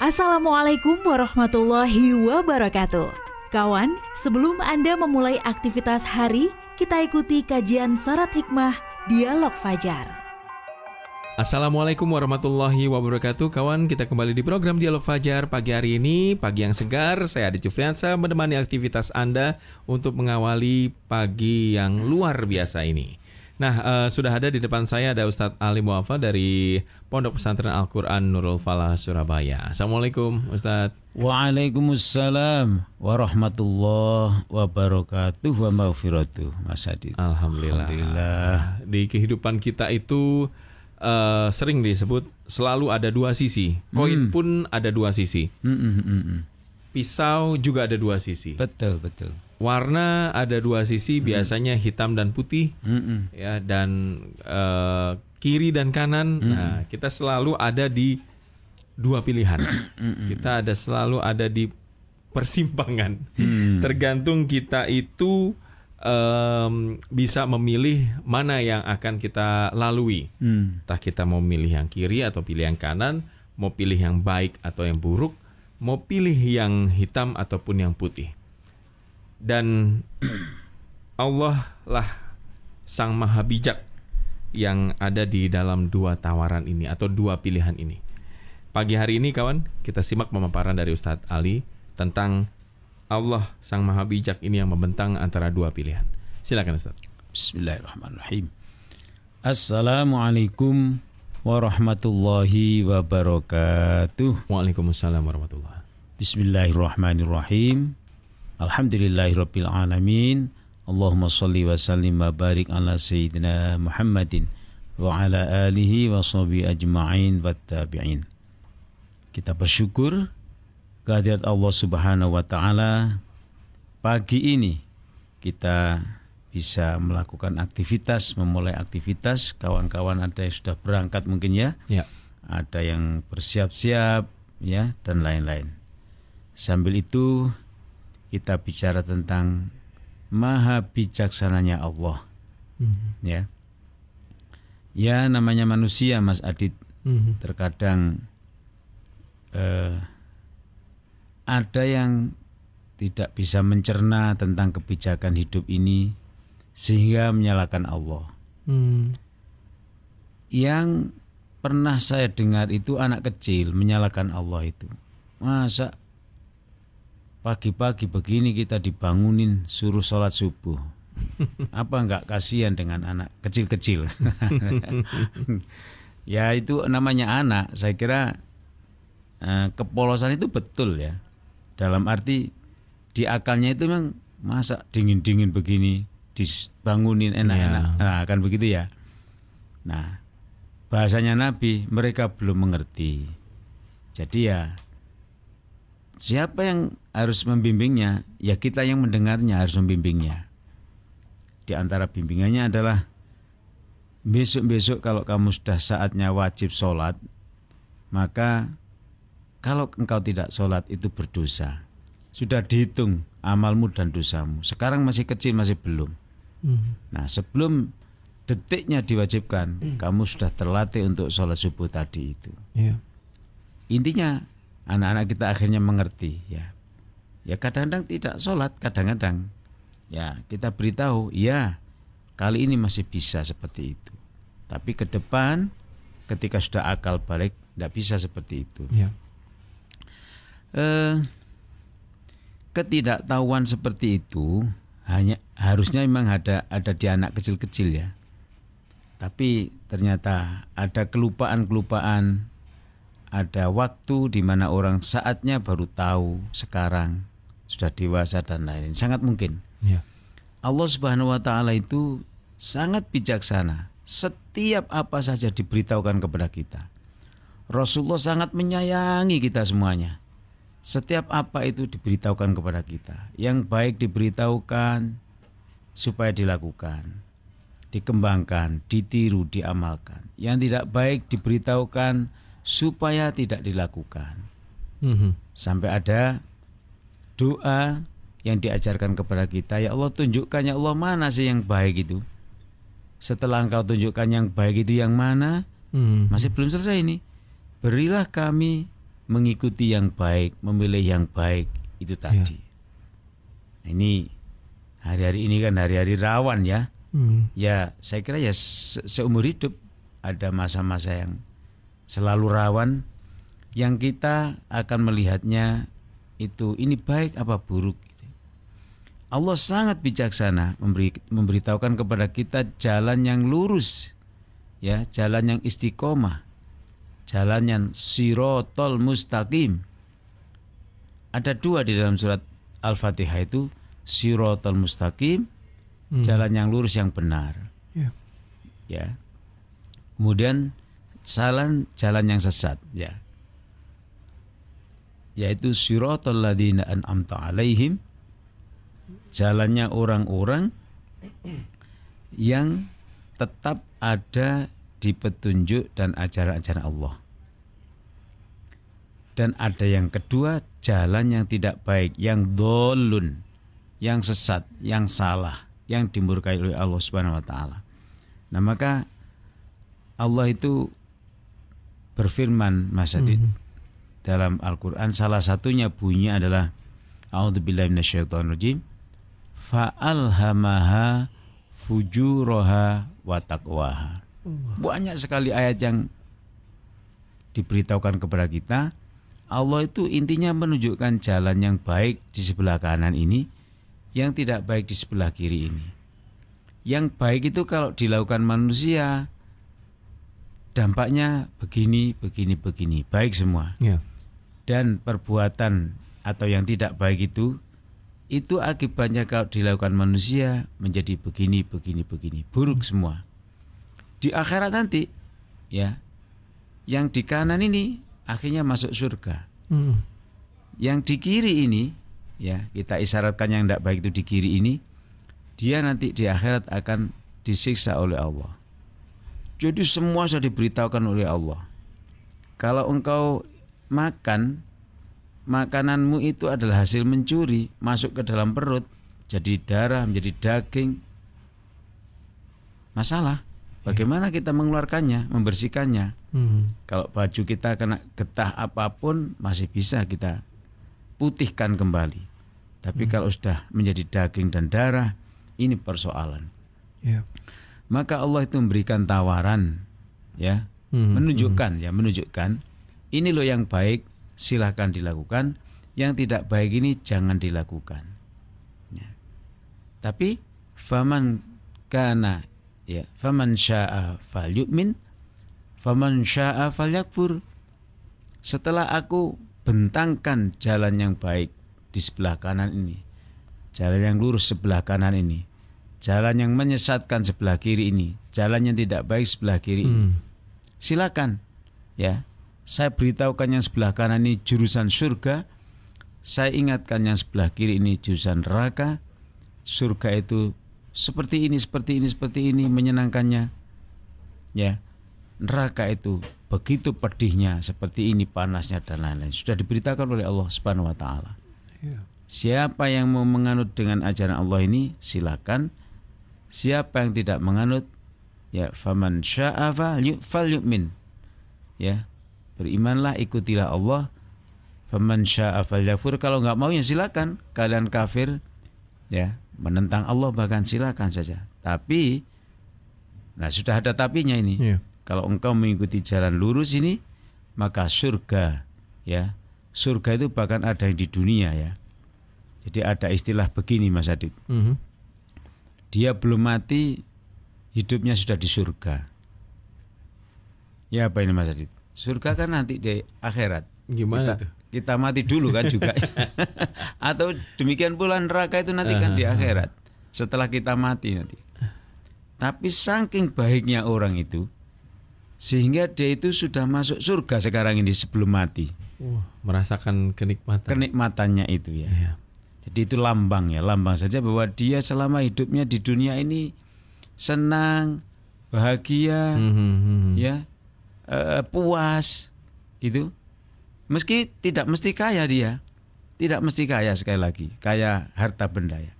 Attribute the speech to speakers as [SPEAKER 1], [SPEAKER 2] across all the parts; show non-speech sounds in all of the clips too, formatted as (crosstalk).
[SPEAKER 1] Assalamualaikum warahmatullahi wabarakatuh. Kawan, sebelum Anda memulai aktivitas hari, kita ikuti kajian syarat hikmah Dialog Fajar.
[SPEAKER 2] Assalamualaikum warahmatullahi wabarakatuh Kawan, kita kembali di program Dialog Fajar Pagi hari ini, pagi yang segar Saya Adi Jufriansa menemani aktivitas Anda Untuk mengawali pagi yang luar biasa ini Nah, uh, sudah ada di depan saya ada Ustadz Ali Muafa dari Pondok Pesantren Al-Quran Nurul Falah Surabaya. Assalamualaikum Ustadz.
[SPEAKER 3] Waalaikumsalam warahmatullahi wabarakatuh wa maghfiratuh Mas Adi.
[SPEAKER 2] Alhamdulillah. Alhamdulillah. Di kehidupan kita itu uh, sering disebut selalu ada dua sisi. Koin hmm. pun ada dua sisi. Hmm, hmm, hmm, hmm. Pisau juga ada dua sisi.
[SPEAKER 3] Betul, betul
[SPEAKER 2] warna ada dua sisi biasanya hitam dan putih. Mm ya dan uh, kiri dan kanan. Mm nah kita selalu ada di dua pilihan. (clears throat) Kita ada selalu ada di persimpangan. Mm. tergantung kita itu um, bisa memilih mana yang akan kita lalui. Mm. entah kita mau milih yang kiri atau pilih yang kanan mau pilih yang baik atau yang buruk mau pilih yang hitam ataupun yang putih dan Allah lah sang maha bijak yang ada di dalam dua tawaran ini atau dua pilihan ini. Pagi hari ini kawan, kita simak pemaparan dari Ustadz Ali tentang Allah sang maha bijak ini yang membentang antara dua pilihan. Silakan Ustadz.
[SPEAKER 3] Bismillahirrahmanirrahim. Assalamualaikum warahmatullahi wabarakatuh.
[SPEAKER 2] Waalaikumsalam warahmatullahi.
[SPEAKER 3] Bismillahirrahmanirrahim. Alhamdulillahirabbil alamin. Allahumma salli wa sallim wa barik ala sayyidina Muhammadin wa ala alihi wa sahbihi ajma'in wa tabi'in. Kita bersyukur kehadirat Allah Subhanahu wa taala pagi ini kita bisa melakukan aktivitas, memulai aktivitas. Kawan-kawan ada yang sudah berangkat mungkin ya. ya. Ada yang bersiap-siap ya dan lain-lain. Sambil itu kita bicara tentang maha bijaksananya Allah. Mm-hmm. Ya. Ya namanya manusia Mas Adit. Mm-hmm. Terkadang eh, ada yang tidak bisa mencerna tentang kebijakan hidup ini sehingga menyalahkan Allah. Mm. Yang pernah saya dengar itu anak kecil menyalahkan Allah itu. Masa pagi-pagi begini kita dibangunin suruh sholat subuh. (laughs) Apa enggak kasihan dengan anak kecil-kecil? (laughs) ya itu namanya anak. Saya kira eh, kepolosan itu betul ya. Dalam arti di akalnya itu memang masa dingin-dingin begini dibangunin enak-enak. Ya. Nah, kan begitu ya. Nah, bahasanya Nabi mereka belum mengerti. Jadi ya Siapa yang harus membimbingnya? Ya kita yang mendengarnya harus membimbingnya. Di antara bimbingannya adalah besok-besok kalau kamu sudah saatnya wajib sholat, maka kalau engkau tidak sholat itu berdosa. Sudah dihitung amalmu dan dosamu. Sekarang masih kecil, masih belum. Hmm. Nah sebelum detiknya diwajibkan, hmm. kamu sudah terlatih untuk sholat subuh tadi itu. Yeah. Intinya anak-anak kita akhirnya mengerti ya. Ya kadang-kadang tidak sholat kadang-kadang. Ya kita beritahu ya kali ini masih bisa seperti itu. Tapi ke depan ketika sudah akal balik tidak bisa seperti itu. Ya. eh, ketidaktahuan seperti itu hanya harusnya memang ada ada di anak kecil-kecil ya. Tapi ternyata ada kelupaan-kelupaan ada waktu di mana orang saatnya baru tahu sekarang sudah dewasa dan lain-lain. Sangat mungkin. Ya. Allah Subhanahu Wa Taala itu sangat bijaksana. Setiap apa saja diberitahukan kepada kita Rasulullah sangat menyayangi kita semuanya. Setiap apa itu diberitahukan kepada kita yang baik diberitahukan supaya dilakukan dikembangkan ditiru diamalkan. Yang tidak baik diberitahukan supaya tidak dilakukan. Mm-hmm. Sampai ada doa yang diajarkan kepada kita, ya Allah tunjukkan ya Allah mana sih yang baik itu. Setelah engkau tunjukkan yang baik itu yang mana, mm-hmm. masih belum selesai ini. Berilah kami mengikuti yang baik, memilih yang baik itu tadi. Nah, ini hari-hari ini kan hari-hari rawan ya.
[SPEAKER 2] Hmm.
[SPEAKER 3] Ya saya kira ya se- seumur hidup ada masa-masa yang selalu rawan yang kita akan melihatnya itu ini baik apa buruk. gitu. Allah sangat bijaksana memberi memberitahukan kepada kita jalan yang lurus, ya jalan yang istiqomah, jalan yang sirotol mustaqim. Ada dua di dalam surat Al-Fatihah itu sirotol mustaqim,
[SPEAKER 2] Hmm.
[SPEAKER 3] jalan yang lurus yang benar
[SPEAKER 2] Ya.
[SPEAKER 3] ya. Kemudian jalan jalan yang sesat ya. Yaitu siratal ladzina an'amta alaihim jalannya orang-orang yang tetap ada di petunjuk dan ajaran-ajaran Allah. Dan ada yang kedua, jalan yang tidak baik, yang dolun, yang sesat, yang salah, yang dimurkai oleh Allah Subhanahu wa taala. Nah, maka Allah itu berfirman Mas Adit
[SPEAKER 2] Mhm.
[SPEAKER 3] dalam Al-Qur'an salah satunya bunyinya adalah A'udzubillahi minasyaitonirrajim fa'alhamaha fujuraha wa taqwaha. Banyak sekali ayat yang diberitahukan kepada kita Allah itu intinya menunjukkan jalan yang baik di sebelah kanan ini yang tidak baik di sebelah kiri ini. Yang baik itu kalau dilakukan manusia dampaknya begini, begini, begini, baik semua.
[SPEAKER 2] Ya.
[SPEAKER 3] Dan perbuatan atau yang tidak baik itu itu akibatnya kalau dilakukan manusia menjadi begini, begini, begini, buruk semua. Di akhirat nanti ya yang di kanan ini akhirnya masuk surga.
[SPEAKER 2] Hmm.
[SPEAKER 3] Yang di kiri ini ya kita isyaratkan yang tidak baik itu di kiri ini dia nanti di akhirat akan disiksa oleh Allah. Jadi semua sudah diberitahukan oleh Allah. Kalau engkau makan makananmu itu adalah hasil mencuri masuk ke dalam perut jadi darah menjadi daging masalah bagaimana kita mengeluarkannya membersihkannya
[SPEAKER 2] Hmm.
[SPEAKER 3] kalau baju kita kena getah apa pun masih bisa kita putihkan kembali. Tapi kalau sudah menjadi daging dan darah, ini persoalan.
[SPEAKER 2] Ya.
[SPEAKER 3] Maka Allah itu memberikan tawaran, ya,
[SPEAKER 2] Hmm.
[SPEAKER 3] menunjukkan, ya, menunjukkan ini loh yang baik, silahkan dilakukan. Yang tidak baik ini jangan dilakukan. Ya. Tapi faman kana ya faman syaa falyu'min faman syaa falyakfur setelah aku bentangkan jalan yang baik di sebelah kanan ini jalan yang lurus sebelah kanan ini jalan yang menyesatkan sebelah kiri ini jalan yang tidak baik sebelah kiri ini.
[SPEAKER 2] Hmm.
[SPEAKER 3] silakan ya. Saya beritahukan yang sebelah kanan ini jurusan surga. Saya ingatkan yang sebelah kiri ini jurusan neraka. Surga itu seperti ini seperti ini seperti ini menyenangkannya. Ya neraka itu begitu pedihnya seperti ini panasnya dan lain-lain. Sudah diberitakan oleh Allah Subhanahu wa taala.
[SPEAKER 2] Ya.
[SPEAKER 3] siapa yang mau menganut dengan ajaran Allah ini silakan siapa yang tidak menganut? Ya faman syaa falyu'min ya berimanlah ikutilah Allah. Faman syaa falyakfur kalau nggak mau ya silakan. Kalian kafir ya menentang Allah bahkan silakan saja. Tapi nah sudah ada tapinya ini.
[SPEAKER 2] Ya.
[SPEAKER 3] kalau engkau mengikuti jalan lurus ini maka surga ya. Surga itu bahkan ada yang di dunia ya. Jadi ada istilah begini Mas Adit.
[SPEAKER 2] Mhm.
[SPEAKER 3] Dia belum mati hidupnya sudah di surga. Ya apa ini Mas Adit? Surga kan nanti di akhirat.
[SPEAKER 2] Gimana
[SPEAKER 3] kita,
[SPEAKER 2] tuh?
[SPEAKER 3] kita mati dulu kan juga. (laughs) Atau demikian pula neraka itu nanti kan di akhirat setelah kita mati nanti. Tapi saking baiknya orang itu sehingga dia itu sudah masuk surga sekarang ini sebelum mati.
[SPEAKER 2] Wah, merasakan kenikmatan.
[SPEAKER 3] kenikmatannya itu ya.
[SPEAKER 2] Ya.
[SPEAKER 3] Jadi itu lambang ya lambang saja bahwa dia selama hidupnya di dunia ini senang bahagia
[SPEAKER 2] mhm.
[SPEAKER 3] ya eh, puas gitu. Meski tidak mesti kaya dia tidak mesti kaya sekali lagi kaya harta benda ya.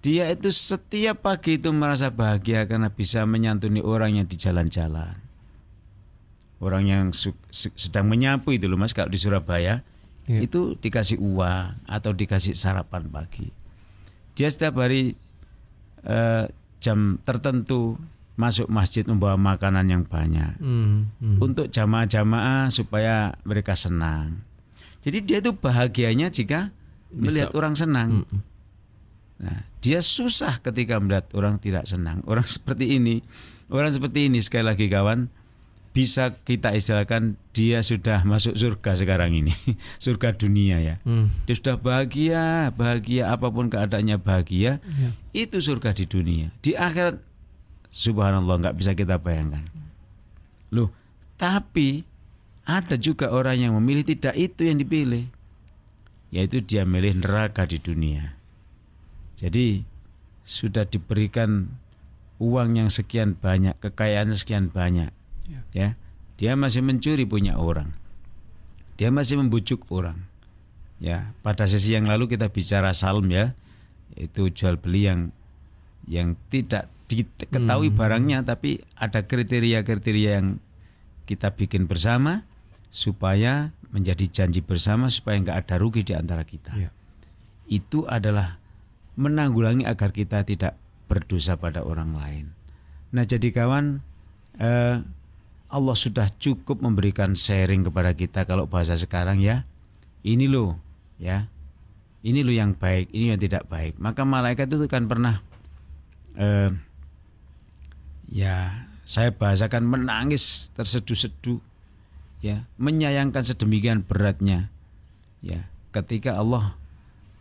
[SPEAKER 3] Dia itu setiap pagi itu merasa bahagia karena bisa menyantuni orang yang di jalan-jalan. Orang yang sedang menyapu itu loh Mas kalau di Surabaya yeah. itu dikasih uang atau dikasih sarapan pagi. Dia setiap hari uh, jam tertentu masuk masjid membawa makanan yang banyak mm, mm. untuk jamaah-jamaah supaya mereka senang. Jadi dia itu bahagianya jika Bisa. melihat orang senang. Mm. Nah, dia susah ketika melihat orang tidak senang. Orang (laughs) seperti ini, orang seperti ini sekali lagi kawan, bisa kita istilahkan dia sudah masuk surga sekarang ini. (laughs) Surga dunia ya. Hmm. dia sudah bahagia bahagia apa pun keadaannya bahagia. Ya. itu surga di dunia. Di akhirat subhanallah nggak bisa kita bayangkan. Loh tapi ada juga orang yang memilih tidak itu yang dipilih yaitu dia milih neraka di dunia. Jadi sudah diberikan uang yang sekian banyak kekayaan sekian banyak ya. ya dia masih mencuri punya orang dia masih membujuk orang ya pada sesi yang lalu kita bicara salm ya itu jual beli yang yang tidak diketahui hmm. barangnya tapi ada kriteria-kriteria yang kita bikin bersama supaya menjadi janji bersama supaya nggak ada rugi di antara kita. Ya. Itu adalah menanggulangi agar kita tidak berdosa pada orang lain. Nah jadi kawan eh, Allah sudah cukup memberikan sharing kepada kita kalau bahasa sekarang ya. Ini loh ya. Ini loh yang baik, ini yang tidak baik. Maka malaikat itu kan pernah eh, ya saya bahasakan menangis terseduh-seduh ya, menyayangkan sedemikian beratnya ya ketika Allah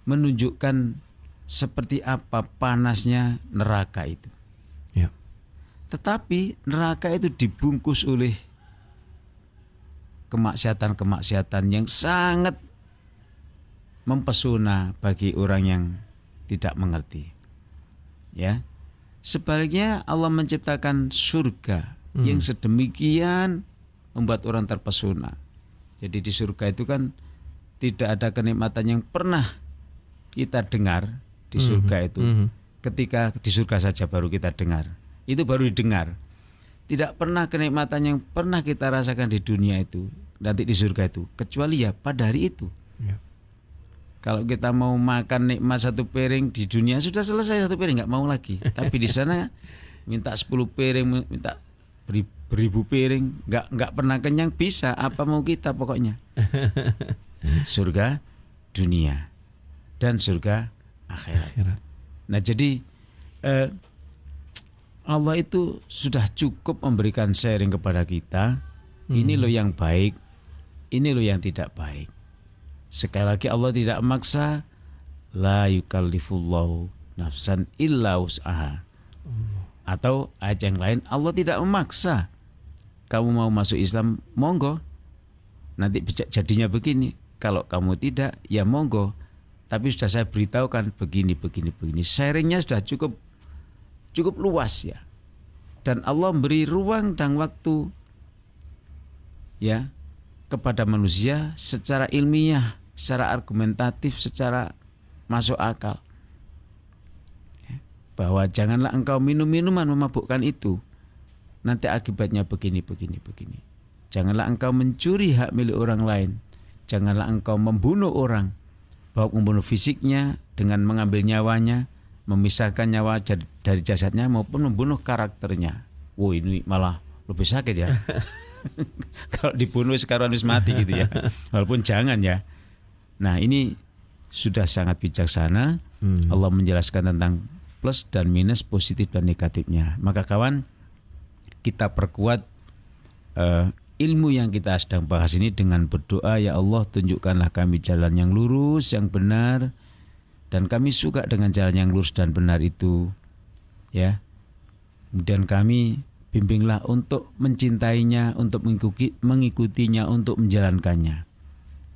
[SPEAKER 3] menunjukkan seperti apa panasnya neraka itu. Tetapi neraka itu dibungkus oleh kemaksiatan-kemaksiatan yang sangat mempesona bagi orang yang tidak mengerti. Ya. Sebaliknya Allah menciptakan surga hmm. yang sedemikian membuat orang terpesona. Jadi di surga itu kan tidak ada kenikmatan yang pernah kita dengar di hmm. surga itu. Hmm. Ketika di surga saja baru kita dengar itu baru didengar. Tidak pernah kenikmatan yang pernah kita rasakan di dunia itu nanti di surga itu kecuali ya pada hari itu. Ya. Kalau kita mau makan nikmat satu piring di dunia sudah selesai satu piring nggak mau lagi. (laughs) Tapi di sana minta 10 piring, minta beribu piring, nggak nggak pernah kenyang bisa. Apa mau kita pokoknya? (laughs) Surga dunia dan surga akhirat. akhirat. Nah jadi eh, Allah itu sudah cukup memberikan sharing kepada kita. Ini hmm. loh yang baik, ini loh yang tidak baik. Sekali lagi Allah tidak memaksa la yukallifullahu nafsan illa usaha. Atau ayat yang lain Allah tidak memaksa. Kamu mau masuk Islam, monggo. Nanti jadinya begini. Kalau kamu tidak, ya monggo. Tapi sudah saya beritahukan begini, begini, begini. Sharingnya sudah cukup cukup luas ya. Dan Allah beri ruang dan waktu ya kepada manusia secara ilmiah, secara argumentatif, secara masuk akal. Ya, bahwa janganlah engkau minum minuman memabukkan itu. Nanti akibatnya begini, begini, begini. Janganlah engkau mencuri hak milik orang lain. Janganlah engkau membunuh orang. Baik membunuh fisiknya dengan mengambil nyawanya memisahkan nyawa dari jasadnya maupun membunuh karakternya. Wow ini malah lebih sakit ya. (laughs) Kalau dibunuh sekarang harus mati gitu ya. Walaupun jangan ya. Nah ini sudah sangat bijaksana. Hmm. Allah menjelaskan tentang plus dan minus positif dan negatifnya. Maka kawan kita perkuat uh, ilmu yang kita sedang bahas ini dengan berdoa ya Allah tunjukkanlah kami jalan yang lurus yang benar dan kami suka dengan jalan yang lurus dan benar itu ya. Kemudian kami bimbinglah untuk mencintainya untuk mengikuti, mengikutinya untuk menjalankannya.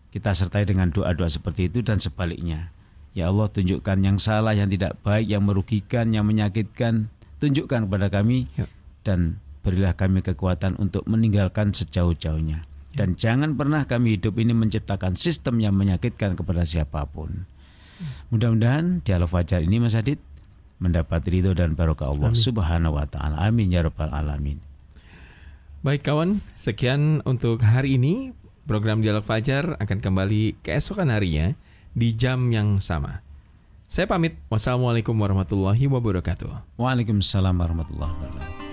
[SPEAKER 3] Kita sertai dengan doa-doa seperti itu dan sebaliknya. Ya Allah tunjukkan yang salah yang tidak baik yang merugikan yang menyakitkan. Tunjukkan kepada kami ya. dan berilah kami kekuatan untuk meninggalkan sejauh-jauhnya. Ya. dan jangan pernah kami hidup ini menciptakan sistem yang menyakitkan kepada siapa pun Mudah-mudahan dialog fajar ini Mas Adit mendapat ridho dan barokah Allah Amin. Subhanahu wa taala. Amin ya rabbal alamin.
[SPEAKER 2] Baik kawan, sekian untuk hari ini. Program Dialog Fajar akan kembali keesokan harinya di jam yang sama. Saya pamit. Wassalamualaikum warahmatullahi wabarakatuh.
[SPEAKER 3] Waalaikumsalam warahmatullahi wabarakatuh.